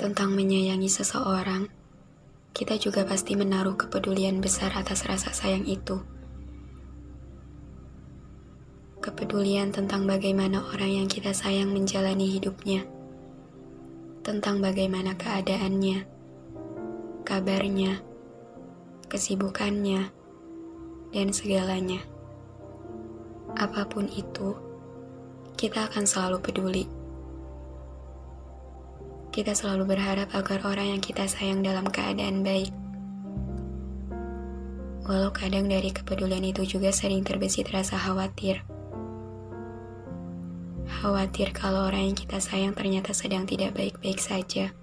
Tentang menyayangi seseorang, kita juga pasti menaruh kepedulian besar atas rasa sayang itu. Kepedulian tentang bagaimana orang yang kita sayang menjalani hidupnya, tentang bagaimana keadaannya, kabarnya, kesibukannya, dan segalanya. Apa pun itu, kita akan selalu peduli kita selalu berharap agar orang yang kita sayang dalam keadaan baik. Walau kadang dari kepedulian itu juga sering terbesit rasa khawatir. Khawatir kalau orang yang kita sayang ternyata sedang tidak baik-baik saja.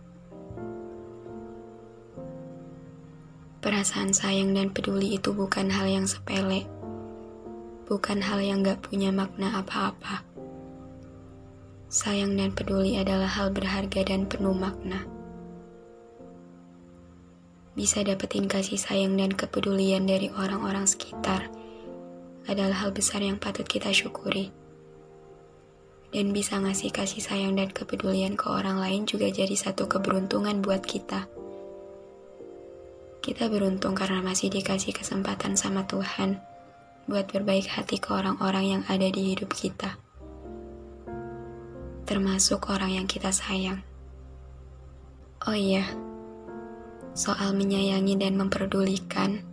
Perasaan sayang dan peduli itu bukan hal yang sepele, bukan hal yang gak punya makna apa-apa sayang dan peduli adalah hal berharga dan penuh makna. Bisa dapetin kasih sayang dan kepedulian dari orang-orang sekitar adalah hal besar yang patut kita syukuri. Dan bisa ngasih kasih sayang dan kepedulian ke orang lain juga jadi satu keberuntungan buat kita. Kita beruntung karena masih dikasih kesempatan sama Tuhan buat berbaik hati ke orang-orang yang ada di hidup kita termasuk orang yang kita sayang. Oh iya, soal menyayangi dan memperdulikan,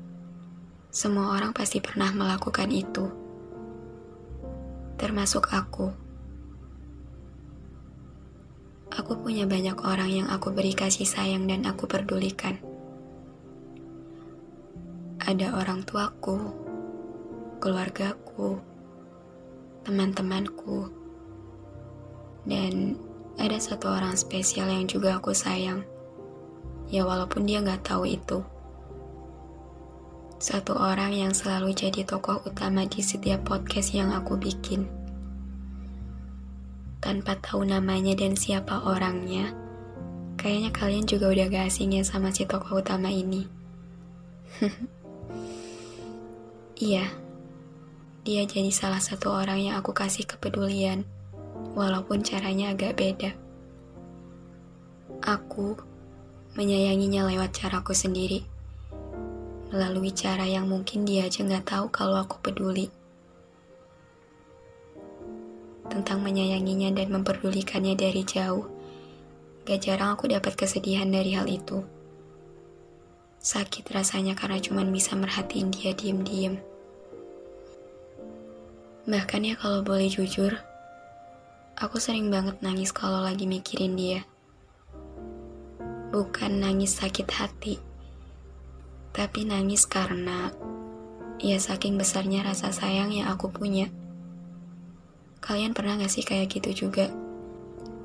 semua orang pasti pernah melakukan itu, termasuk aku. Aku punya banyak orang yang aku beri kasih sayang dan aku pedulikan. Ada orang tuaku, keluargaku, teman-temanku dan ada satu orang spesial yang juga aku sayang. Ya walaupun dia gak tahu itu. Satu orang yang selalu jadi tokoh utama di setiap podcast yang aku bikin. Tanpa tahu namanya dan siapa orangnya, kayaknya kalian juga udah gak asing ya sama si tokoh utama ini. iya, dia jadi salah satu orang yang aku kasih kepedulian walaupun caranya agak beda. Aku menyayanginya lewat caraku sendiri, melalui cara yang mungkin dia aja nggak tahu kalau aku peduli. Tentang menyayanginya dan memperdulikannya dari jauh, gak jarang aku dapat kesedihan dari hal itu. Sakit rasanya karena cuma bisa merhatiin dia diem-diem. Bahkan ya kalau boleh jujur, Aku sering banget nangis kalau lagi mikirin dia. Bukan nangis sakit hati, tapi nangis karena ya saking besarnya rasa sayang yang aku punya. Kalian pernah gak sih kayak gitu juga?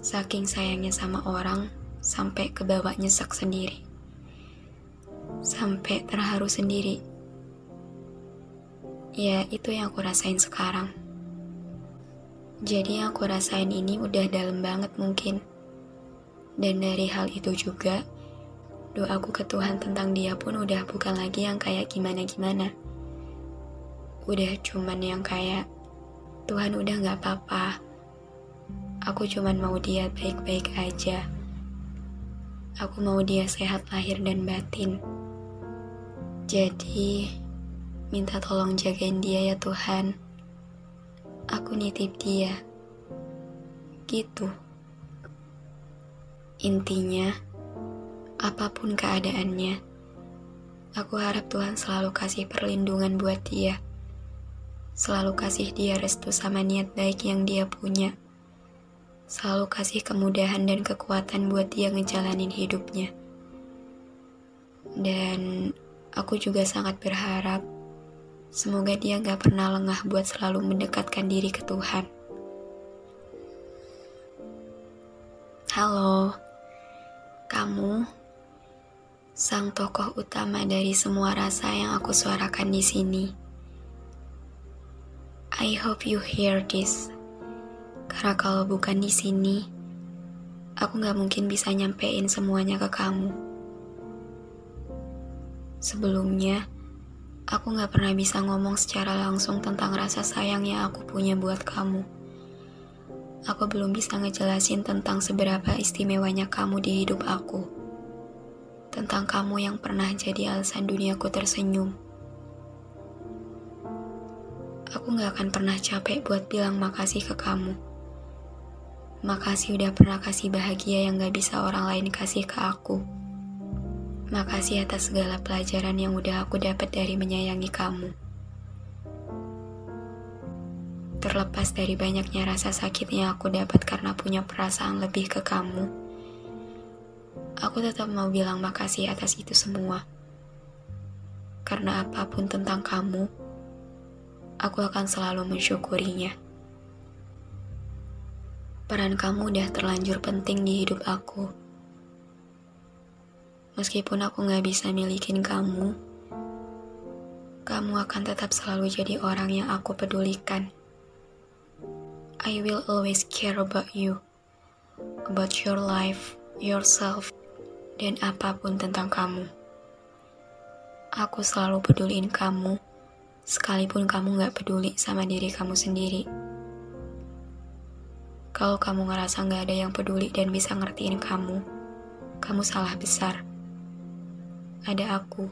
Saking sayangnya sama orang, sampai ke bawah nyesek sendiri. Sampai terharu sendiri. Ya, itu yang aku rasain sekarang. Jadi yang aku rasain ini udah dalam banget mungkin. Dan dari hal itu juga, doaku ke Tuhan tentang dia pun udah bukan lagi yang kayak gimana-gimana. Udah cuman yang kayak, Tuhan udah gak apa-apa. Aku cuman mau dia baik-baik aja. Aku mau dia sehat lahir dan batin. Jadi, minta tolong jagain dia ya Tuhan aku nitip dia. Gitu. Intinya, apa pun keadaannya, aku harap Tuhan selalu kasih perlindungan buat dia. Selalu kasih dia restu sama niat baik yang dia punya. Selalu kasih kemudahan dan kekuatan buat dia ngejalanin hidupnya. Dan Aku juga sangat berharap semoga dia gak pernah lengah buat selalu mendekatkan diri ke Tuhan. Halo, kamu sang tokoh utama dari semua rasa yang aku suarakan di sini. I hope you hear this. Karena kalau bukan di sini, aku gak mungkin bisa nyampein semuanya ke kamu. Sebelumnya, aku gak pernah bisa ngomong secara langsung tentang rasa sayang yang aku punya buat kamu. Aku belum bisa ngejelasin tentang seberapa istimewanya kamu di hidup aku. Tentang kamu yang pernah jadi alasan duniaku tersenyum aku gak akan pernah capek buat bilang makasih ke kamu. Makasih udah pernah kasih bahagia yang gak bisa orang lain kasih ke aku. Makasih atas segala pelajaran yang udah aku dapat dari menyayangi kamu. Terlepas dari banyaknya rasa sakit yang aku dapat karena punya perasaan lebih ke kamu, aku tetap mau bilang makasih atas itu semua. Karena apa pun tentang kamu, aku akan selalu mensyukurinya. Peran kamu udah terlanjur penting di hidup aku. Meskipun aku gak bisa milikin kamu, kamu akan tetap selalu jadi orang yang aku pedulikan. I will always care about you, about your life, yourself, dan apa pun tentang kamu. Aku selalu peduliin kamu sekalipun kamu gak peduli sama diri kamu sendiri. Kalau kamu ngerasa gak ada yang peduli dan bisa ngertiin kamu, kamu salah besar. Ada aku.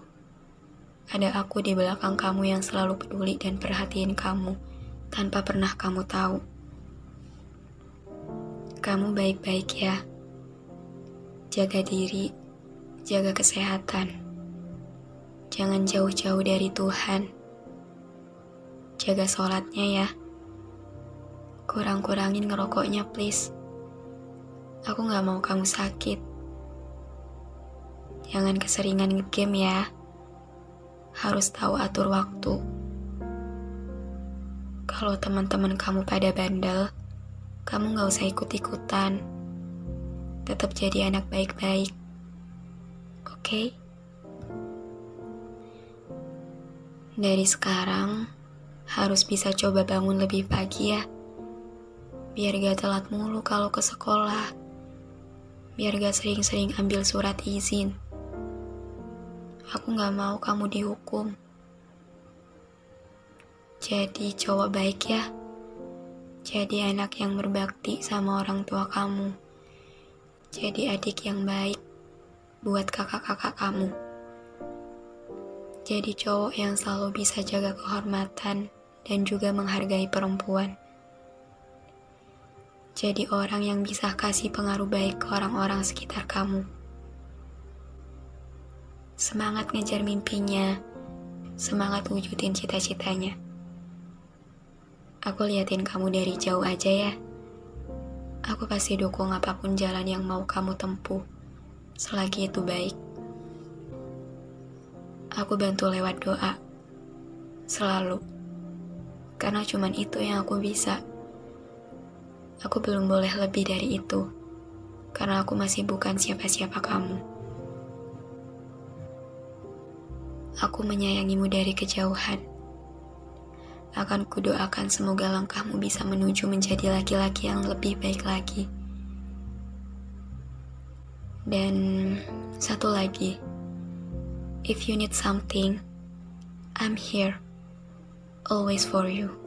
Ada aku di belakang kamu yang selalu peduli dan perhatiin kamu tanpa pernah kamu tahu. Kamu baik-baik ya. Jaga diri, jaga kesehatan. Jangan jauh-jauh dari Tuhan jaga sholatnya ya. Kurang-kurangin ngerokoknya please. Aku gak mau kamu sakit. Jangan keseringan ngegame ya. Harus tahu atur waktu. Kalau teman-teman kamu pada bandel, kamu gak usah ikut-ikutan. Tetap jadi anak baik-baik. Oke? Okay? Dari sekarang, harus bisa coba bangun lebih pagi ya. Biar gak telat mulu kalau ke sekolah. Biar gak sering-sering ambil surat izin. Aku gak mau kamu dihukum. Jadi cowok baik ya. Jadi anak yang berbakti sama orang tua kamu. Jadi adik yang baik buat kakak-kakak kamu. Jadi cowok yang selalu bisa jaga kehormatan dan juga menghargai perempuan. Jadi orang yang bisa kasih pengaruh baik ke orang-orang sekitar kamu. Semangat ngejar mimpinya, semangat wujudin cita-citanya. Aku liatin kamu dari jauh aja ya. Aku pasti dukung apa pun jalan yang mau kamu tempuh, selagi itu baik. Aku bantu lewat doa, selalu karena cuman itu yang aku bisa. Aku belum boleh lebih dari itu, karena aku masih bukan siapa-siapa kamu. Aku menyayangimu dari kejauhan. Akan kudoakan semoga langkahmu bisa menuju menjadi laki-laki yang lebih baik lagi. Dan satu lagi, if you need something, I'm here always for you.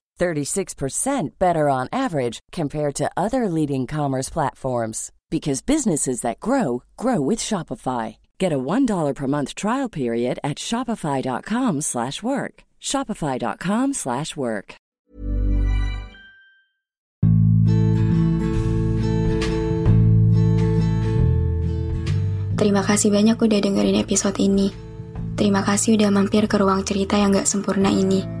36% better on average compared to other leading commerce platforms because businesses that grow grow with Shopify. Get a $1 per month trial period at shopify.com/work. shopify.com/work. Terima kasih banyak udah dengerin episode ini. Terima kasih udah mampir ke ruang cerita yang gak sempurna ini.